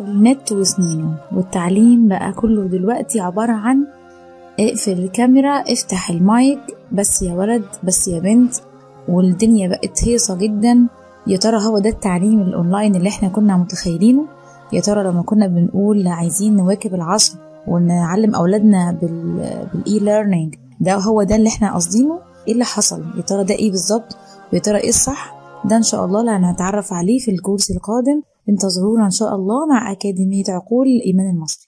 النت وسنينه والتعليم بقى كله دلوقتي عبارة عن اقفل الكاميرا افتح المايك بس يا ولد بس يا بنت والدنيا بقت هيصة جدا. يا ترى هو ده التعليم الأونلاين اللي إحنا كنا متخيلينه؟ يا ترى لما كنا بنقول عايزين نواكب العصر ونعلم أولادنا بال e-learning ده هو ده اللي إحنا قاصدينه؟ إيه اللي حصل؟ يا ترى ده إيه بالظبط؟ ويا ترى إيه الصح؟ ده إن شاء الله اللي هنتعرف عليه في الكورس القادم. انتظرونا إن شاء الله مع أكاديمية عقول الإيمان المصري.